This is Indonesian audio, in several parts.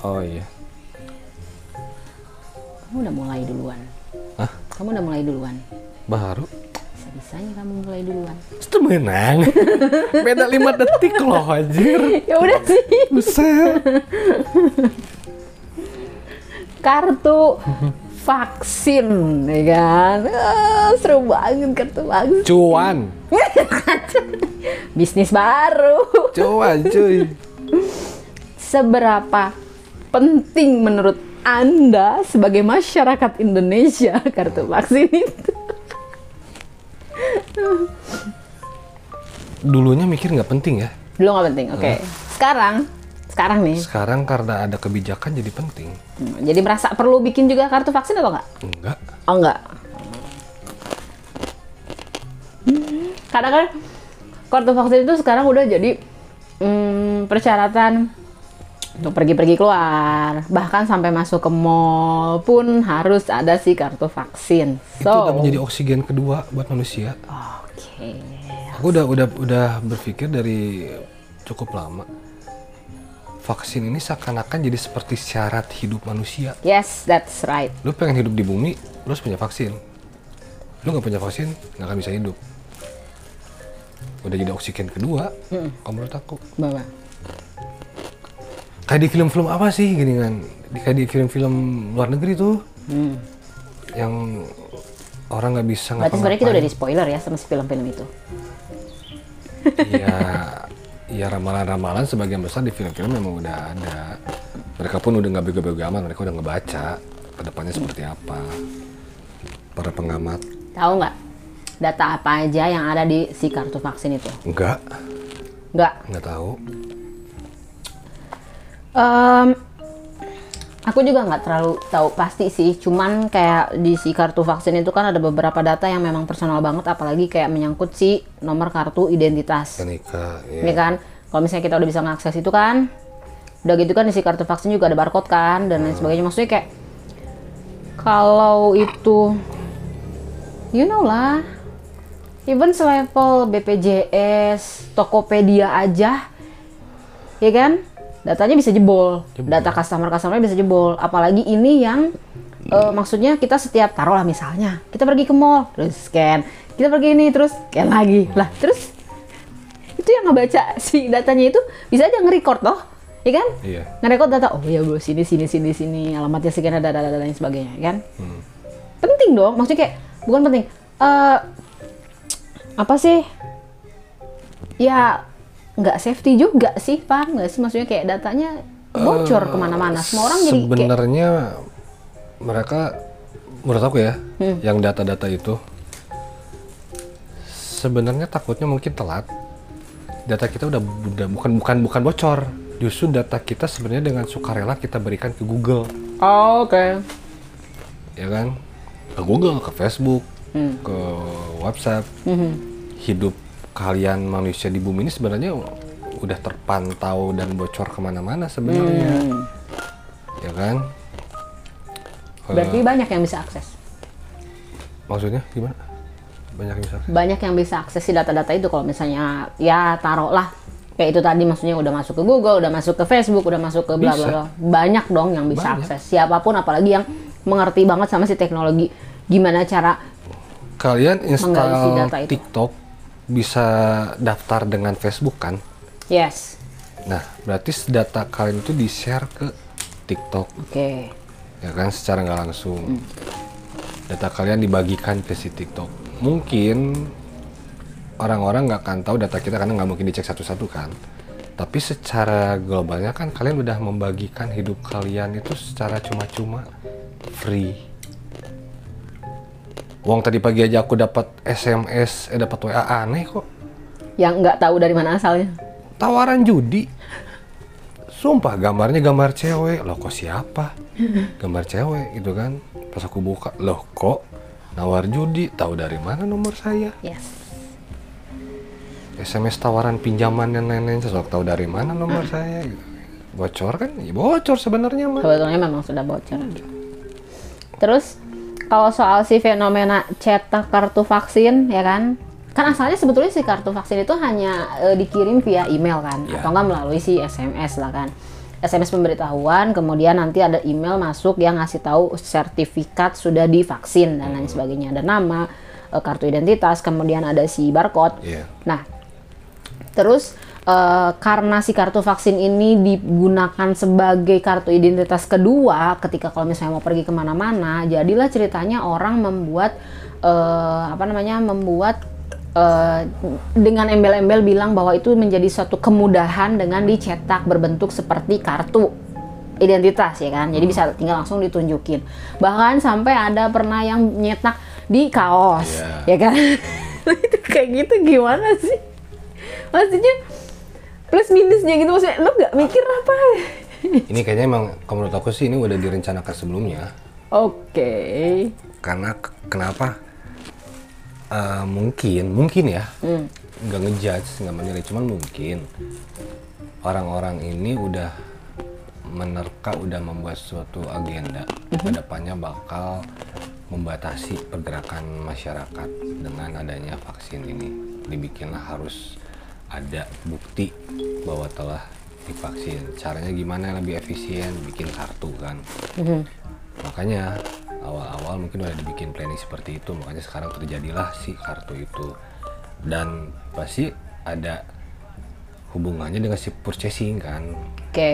Oh iya. Kamu udah mulai duluan. Hah? Kamu udah mulai duluan. Baru. Bisa-bisanya kamu mulai duluan. Itu menang. Beda 5 detik loh anjir. ya udah sih. Buset. Kartu vaksin, ya kan? Ah, seru banget kartu vaksin. Cuan. Bisnis baru. Cuan cuy. Seberapa penting menurut Anda sebagai masyarakat Indonesia kartu vaksin itu? Dulunya mikir nggak penting ya. Dulu nggak penting, oke. Sekarang, sekarang nih, Sekarang karena ada kebijakan jadi penting. hmm, jadi merasa perlu bikin juga kartu vaksin atau nggak? Enggak. Oh enggak. Karena kan kartu vaksin itu sekarang udah jadi hmm, persyaratan untuk pergi-pergi keluar, bahkan sampai masuk ke mall pun harus ada si kartu vaksin. Itu udah So, menjadi oksigen kedua buat manusia. oke. Aku udah udah udah berpikir dari cukup lama. Vaksin ini seakan-akan jadi seperti syarat hidup manusia. Yes, that's right. Lu pengen hidup di bumi, lu harus punya vaksin. Lu nggak punya vaksin, nggak akan bisa hidup. Udah jadi oksigen kedua, kalau menurut aku. Bawa. Kayak di film-film apa sih gini kan? Di- Kayak di film-film luar negeri tuh, Hmm. yang orang nggak bisa Berarti sebenarnya kita udah di spoiler ya sama si film-film itu. Iya, ya ramalan-ramalan sebagian besar di film-film memang udah ada. Mereka pun udah nggak bego-bego amat, mereka udah ngebaca ke depannya seperti apa. Para pengamat, Tahu nggak data apa aja yang ada di si kartu vaksin itu? enggak, Nggak. nggak tahu. Em, aku juga nggak terlalu tahu pasti sih, cuman kayak di si kartu vaksin itu kan ada beberapa data yang memang personal banget, apalagi kayak menyangkut si nomor kartu identitas. Kenika, Ini ya. kan, kalau misalnya kita udah bisa ngakses itu kan, udah gitu kan di si kartu vaksin juga ada barcode kan dan lain sebagainya. Maksudnya kayak kalau itu, you know lah, even selevel BPJS, Tokopedia aja, ya kan, datanya bisa jebol, data customer customernya bisa jebol. Apalagi ini yang eh, maksudnya kita setiap taruhlah misalnya kita pergi ke mall, terus scan, kita pergi ini terus scan lagi, lah terus itu yang ngebaca si datanya itu bisa aja nge-record toh, ya kan? Iya. Nge-record data, oh iya bro, sini, sini, sini, sini, alamatnya sekian, ada, ada, ada, dan lain sebagainya, ya kan? Hmm. Penting dong, maksudnya kayak, bukan penting, eh apa sih? Ya, nggak safety juga sih, paham nggak sih? Maksudnya kayak datanya bocor ke mana-mana, semua orang jadi kayak, Sebenarnya mereka, menurut aku ya, Hmm. yang data-data itu sebenarnya takutnya mungkin telat. Data kita udah, udah bukan bukan bukan bocor. Justru data kita sebenarnya dengan sukarela kita berikan ke Google, oh, oke. ya kan? Ke Google, ke Facebook, Hmm. ke WhatsApp. Mhm. Hidup kalian manusia di bumi ini sebenarnya udah terpantau dan bocor ke mana-mana sebenarnya, Hmm. ya kan? Berarti banyak yang bisa akses. Maksudnya gimana? Banyak yang bisa. banyak yang bisa akses si data-data itu kalau misalnya ya taruhlah kayak itu tadi maksudnya udah masuk ke Google, udah masuk ke Facebook, udah masuk ke bla bla. Banyak dong yang bisa Banyak. akses. Siapa pun apalagi yang mengerti banget sama si teknologi gimana cara Kalian install. TikTok bisa daftar dengan Facebook kan? yes. Nah, berarti data kalian itu di-share ke TikTok, Oke. ya kan? Secara nggak langsung. Hmm. Data kalian dibagikan ke si TikTok. Mungkin orang-orang nggak akan tahu data kita karena nggak mungkin dicek satu-satu kan. Tapi secara globalnya kan kalian udah membagikan hidup kalian itu secara cuma-cuma free. Uang tadi pagi aja aku dapat SMS, eh dapat WA aneh kok. Yang nggak tahu dari mana asalnya. Tawaran judi. Sumpah gambarnya gambar cewek. Loh kok siapa? Gambar cewek gitu kan. Pas aku buka, loh kok nawar judi? Tahu dari mana nomor saya? Yes. SMS tawaran pinjaman dan lain-lain sesuatu tahu dari mana nomor saya gitu. bocor kan ya bocor sebenarnya mah Sebetulnya memang sudah bocor. Terus kalau soal si fenomena cetak kartu vaksin ya kan kan asalnya sebetulnya si kartu vaksin itu hanya eh, dikirim via email kan Ya. atau enggak melalui si SMS lah kan SMS pemberitahuan, kemudian nanti ada email masuk yang ngasih tahu sertifikat sudah divaksin dan lain sebagainya. Ada nama, eh, kartu identitas, kemudian ada si barcode. Iya. Nah, terus eh, karena si kartu vaksin ini digunakan sebagai kartu identitas kedua ketika kalau misalnya mau pergi ke mana-mana, jadilah ceritanya orang membuat eh, apa namanya membuat eh, dengan embel-embel bilang bahwa itu menjadi suatu kemudahan dengan dicetak berbentuk seperti kartu identitas ya kan? Jadi bisa tinggal langsung ditunjukin. Bahkan sampai ada pernah yang nyetak di kaos Iya. ya kan? Itu kayak gitu gimana sih? Maksudnya plus minusnya gitu maksudnya lo nggak mikir apa Ini kayaknya emang kalau menurut aku sih ini udah direncanakan sebelumnya. oke Karena k- kenapa? Eh, mungkin, mungkin ya. Nggak ngejudge, nggak menilai, cuman mungkin orang-orang ini udah menerka, udah membuat suatu agenda. Ke depannya bakal membatasi pergerakan masyarakat dengan adanya vaksin ini. Dibikinlah harus ada bukti bahwa telah divaksin. Caranya gimana yang lebih efisien? Bikin kartu kan. Makanya awal-awal mungkin udah dibikin planning seperti itu. Makanya sekarang terjadilah si kartu itu. Dan pasti ada hubungannya dengan si purchasing kan. oke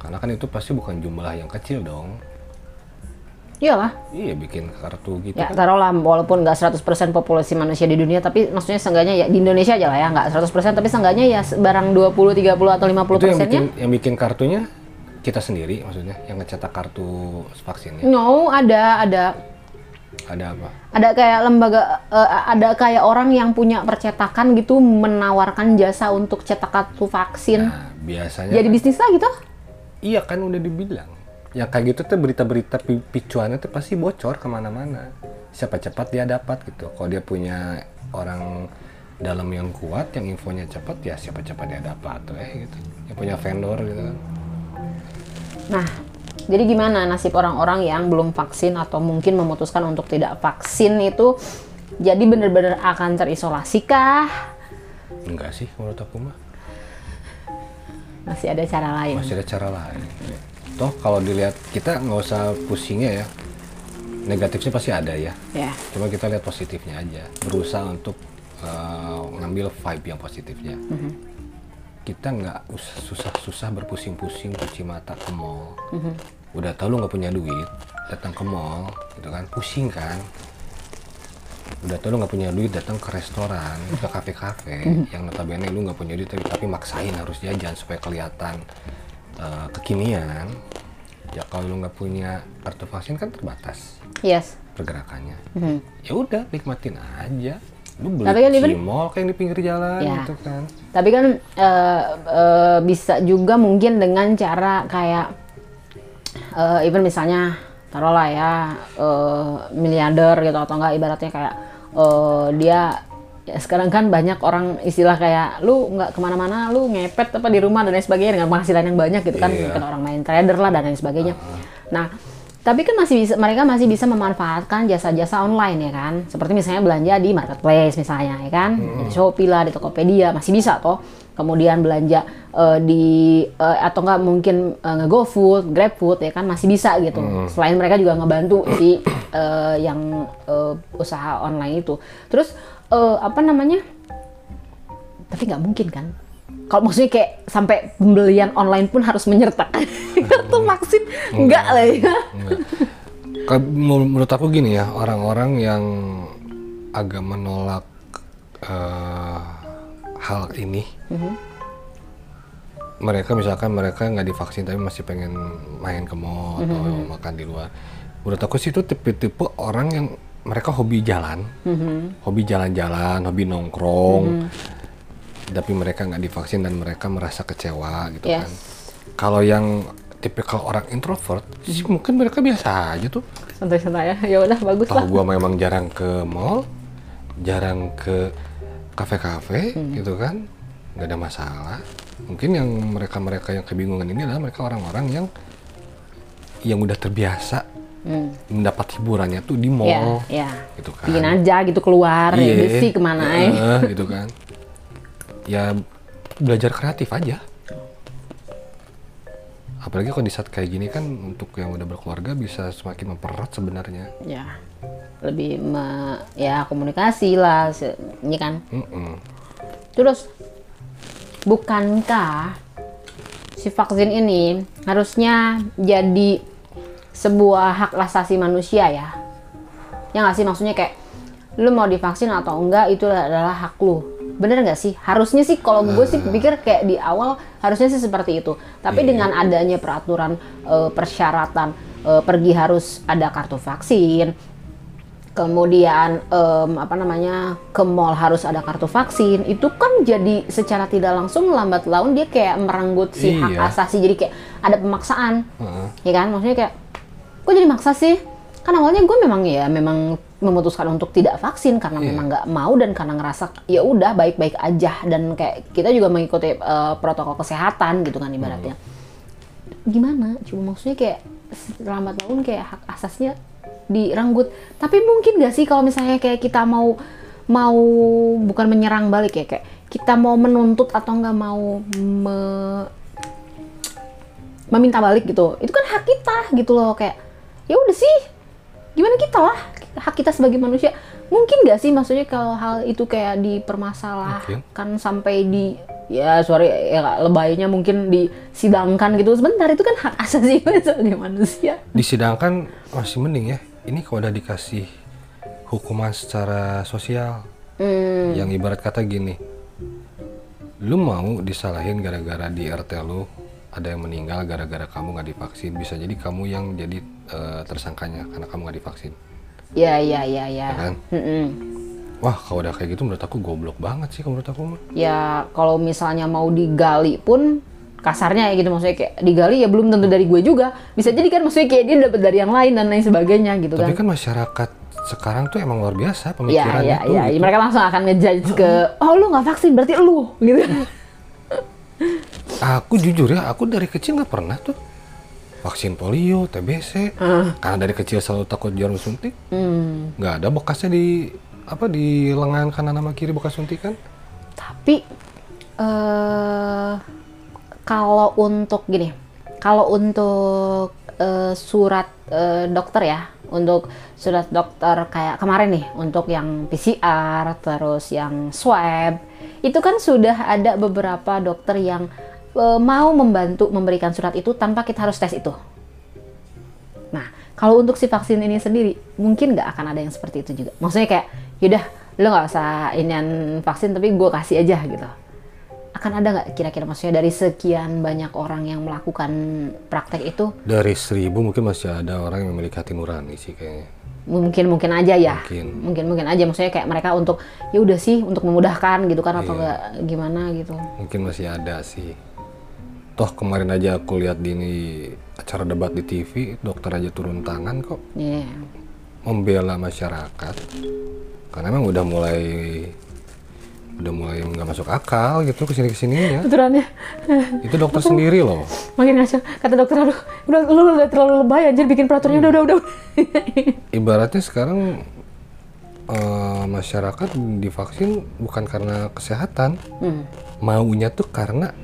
Karena kan itu pasti bukan jumlah yang kecil dong. Iyalah Iya bikin kartu gitu ya kan. taruhlah walaupun nggak 100% populasi manusia di dunia tapi maksudnya seenggaknya ya di Indonesia aja lah ya nggak 100% tapi seenggaknya ya barang 20 30 atau 50 Itu yang persennya bikin yang bikin kartunya kita sendiri maksudnya yang ngecetak kartu vaksinnya. no ada ada Ada apa? ada kayak lembaga eh, ada kayak orang yang punya percetakan gitu menawarkan jasa untuk cetak kartu vaksin Nah, biasanya jadi bisnis lah gitu Iya kan udah dibilang. Ya kayak gitu tuh berita-berita pi- picuannya tuh pasti bocor ke mana-mana. Siapa cepat dia dapat gitu. Kalau dia punya orang dalam yang kuat, yang infonya cepat, ya siapa cepat dia dapat tuh eh gitu. Yang punya vendor gitu. Nah, jadi gimana nasib orang-orang yang belum vaksin atau mungkin memutuskan untuk tidak vaksin itu jadi benar-benar akan terisolasi kah? Enggak sih menurut aku mah. Masih ada cara lain. Masih ada cara lain. Toh kalau dilihat kita nggak usah pusingnya ya. Negatifnya pasti ada ya. Ya. Cuma kita lihat positifnya aja. Berusaha untuk uh, ngambil vibe yang positifnya. Kita nggak us- susah-susah berpusing-pusing cuci mata ke mall. Udah tahu lu nggak punya duit, datang ke mall, gitu kan? Pusing kan? Udah tahu lu nggak punya duit, datang ke restoran, ke kafe-kafe, yang notabene lu nggak punya duit tapi, tapi maksain harus jajan supaya kelihatan uh, kekinian. Ya kalau lu nggak punya kartu vaksin kan terbatas Yes. pergerakannya. Mhm. Ya udah nikmatin aja. Lu beli Tapi kan di mall kayak di pinggir jalan Ya. gitu kan. Tapi kan eh, eh, bisa juga mungkin dengan cara kayak eh, even misalnya taruhlah ya eh, miliarder gitu atau enggak ibaratnya kayak eh, dia ya sekarang kan banyak orang istilah kayak lu nggak ke mana-mana lu ngepet apa di rumah dan lain sebagainya dengan penghasilan yang banyak gitu kan. Mungkin orang main trader lah dan lain sebagainya. Nah tapi kan masih bisa mereka masih bisa memanfaatkan jasa-jasa online ya kan. Seperti misalnya belanja di marketplace misalnya ya kan. Di Shopee lah di Tokopedia masih bisa toh. Kemudian belanja eh, di eh, atau enggak mungkin eh, nge-GoFood, GrabFood ya kan masih bisa gitu. Selain mereka juga ngebantu si eh, yang eh, usaha online itu. Terus eh, apa namanya? Tapi nggak mungkin kan? Kalau maksudnya kayak sampai pembelian online pun harus menyertakan kartu vaksin, enggak lah ya. Enggak. Menurut aku gini ya, orang-orang yang agak menolak eh, hal ini, mereka misalkan mereka nggak divaksin tapi masih pengen main ke mall atau makan di luar. Menurut aku sih itu tipe-tipe orang yang mereka hobi jalan, hobi jalan-jalan, hobi nongkrong, tapi mereka nggak divaksin dan mereka merasa kecewa gitu Yes. kan. Kalau yang tipikal orang introvert, sih mungkin mereka biasa aja tuh. Santai-santai ya. Ya udah bagus lah. Tahu gua memang jarang ke mall, jarang ke kafe-kafe gitu kan, nggak ada masalah. Mungkin yang mereka-mereka yang kebingungan ini adalah mereka orang-orang yang yang udah terbiasa Hmm. mendapat hiburannya tuh di Ya, mall, ya. gitu kan. Bikin aja gitu keluar ya Iya. sih ke mana aja. Heeh, gitu kan. Ya belajar kreatif aja. apalagi kalau di saat kayak gini kan untuk yang udah berkeluarga bisa semakin mempererat sebenarnya ya lebih me- ya komunikasi lah ini kan Mm-mm. terus bukankah si vaksin ini harusnya jadi sebuah hak asasi manusia ya. Ya nggak sih? Maksudnya kayak lu mau divaksin atau enggak itu adalah hak lu. Bener nggak sih? Harusnya sih kalau gue sih pikir kayak di awal harusnya sih seperti itu. Tapi Iya. dengan adanya peraturan eh, persyaratan eh, pergi harus ada kartu vaksin kemudian em, apa namanya ke mall harus ada kartu vaksin itu kan jadi secara tidak langsung lambat laun dia kayak merenggut si hak Iya. asasi. Jadi kayak ada pemaksaan. Heeh. ya kan? Maksudnya kayak kok jadi maksa sih. Kan awalnya gue memang ya memang memutuskan untuk tidak vaksin karena Iya. memang nggak mau dan karena ngerasa ya udah baik-baik aja. Dan kayak kita juga mengikuti eh, protokol kesehatan gitu kan ibaratnya. Gimana? Cuma maksudnya kayak lambat laun kayak hak asasnya direnggut tapi mungkin gak sih kalau misalnya kayak kita mau mau bukan menyerang balik ya kayak kita mau menuntut atau nggak mau me- meminta balik gitu. Itu kan hak kita gitu loh kayak ya udah sih. Gimana kita lah? Hak kita sebagai manusia. Mungkin gak sih maksudnya kalau hal itu kayak dipermasalahkan sampai di ya sorry ya lebaynya mungkin disidangkan gitu. Sebentar itu kan hak asasi sebagai manusia. Disidangkan masih mending ya. Ini kalau udah dikasih hukuman secara sosial hmm, yang ibarat kata gini lu mau disalahin gara-gara di RT lu ada yang meninggal gara-gara kamu nggak divaksin. Bisa jadi kamu yang jadi eh, tersangkanya karena kamu nggak divaksin. Ya ya ya ya. Ya kan? Mm-mm. wah kalau udah kayak gitu menurut aku goblok banget sih menurut aku mah ya kalau misalnya mau digali pun kasarnya ya gitu. Maksudnya kayak digali ya belum tentu dari gue juga. Bisa jadi kan maksudnya kayak dia dapat dari yang lain dan lain sebagainya gitu tapi kan. kan masyarakat sekarang tuh emang luar biasa ya pemikirannya ya tuh ya. gitu. mereka langsung akan ngejudge ke oh lu nggak vaksin berarti lu gitu aku jujur ya aku dari kecil nggak pernah tuh vaksin polio TBC karena dari kecil selalu takut jarum suntik. Hmm, nggak ada bekasnya di apa di lengan kanan sama kiri bekas suntikan. Tapi eh kalau untuk gini, kalau untuk eh, surat eh, dokter ya, untuk surat dokter kayak kemarin nih, untuk yang PCR terus yang swab, itu kan sudah ada beberapa dokter yang mau membantu memberikan surat itu tanpa kita harus tes itu. Nah, kalau untuk si vaksin ini sendiri, mungkin nggak akan ada yang seperti itu juga. Maksudnya kayak, yaudah, lo nggak usah inian vaksin, tapi gue kasih aja gitu. Akan ada nggak kira-kira maksudnya dari sekian banyak orang yang melakukan praktek itu, dari seribu mungkin masih ada orang yang memiliki hati nurani sih kayaknya mungkin mungkin aja ya. Mungkin. Mungkin mungkin aja maksudnya kayak mereka untuk ya udah sih untuk memudahkan gitu kan atau Iya. nggak gimana gitu. mungkin masih ada sih toh kemarin aja aku lihat di ini acara debat di TV dokter aja turun tangan kok Iya. membela masyarakat karena emang udah mulai udah mulai nggak masuk akal gitu ke sini ke sininya Aturannya itu dokter sendiri loh makin ngaco. Kata dokter aduh, udah lu udah terlalu lebay anjir bikin peraturannya udah udah udah. ibaratnya sekarang eh, masyarakat divaksin bukan karena kesehatan Hmm. maunya tuh karena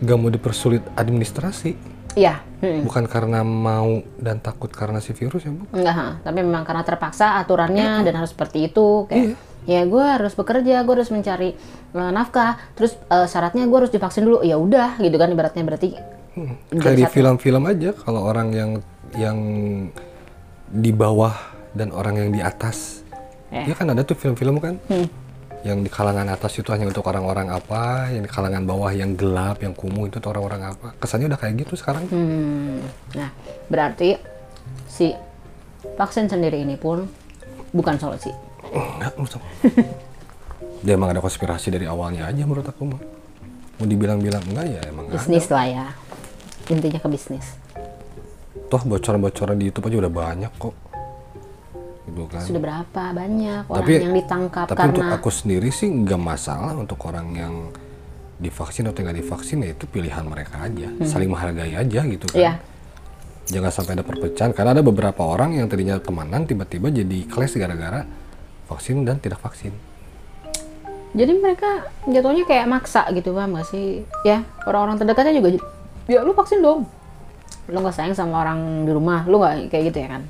nggak mau dipersulit administrasi Iya. hmm. bukan karena mau dan takut karena si virus ya bu Enggak, ha. tapi memang karena terpaksa aturannya dan harus seperti itu. Kayak, ya gue harus bekerja, gue harus mencari eh, nafkah. Terus eh, syaratnya gue harus divaksin dulu. Ya udah, gitu kan ibaratnya berarti. kayak di film-film aja kalau orang yang yang di bawah dan orang yang di atas Eh. ya kan ada tuh film-film kan Hmm. Yang di kalangan atas itu hanya untuk orang-orang apa yang di kalangan bawah yang gelap yang kumuh itu tuh orang-orang apa kesannya udah kayak gitu sekarang Hmm. Nah, berarti si vaksin sendiri ini pun bukan solusi. Enggak, menurut aku. dia emang ada konspirasi dari awalnya aja menurut aku mah mau dibilang-bilang enggak ya emang Bisnis lah ya. Intinya ke bisnis. toh bocoran-bocoran di YouTube aja udah banyak kok gitu kan Sudah berapa banyak orang Tapi- yang ditangkap tapi untuk karena aku sendiri sih nggak masalah untuk orang yang divaksin atau nggak divaksin ya itu pilihan mereka aja saling menghargai aja gitu kan Hmm. Iya. jangan sampai ada perpecahan karena ada beberapa orang yang tadinya temanan tiba-tiba jadi clash gara-gara vaksin dan tidak vaksin Jadi mereka jatuhnya kayak maksa gitu paham gak sih? Ya orang-orang terdekatnya juga ya lu vaksin dong. lu nggak sayang sama orang di rumah lu nggak kayak gitu ya kan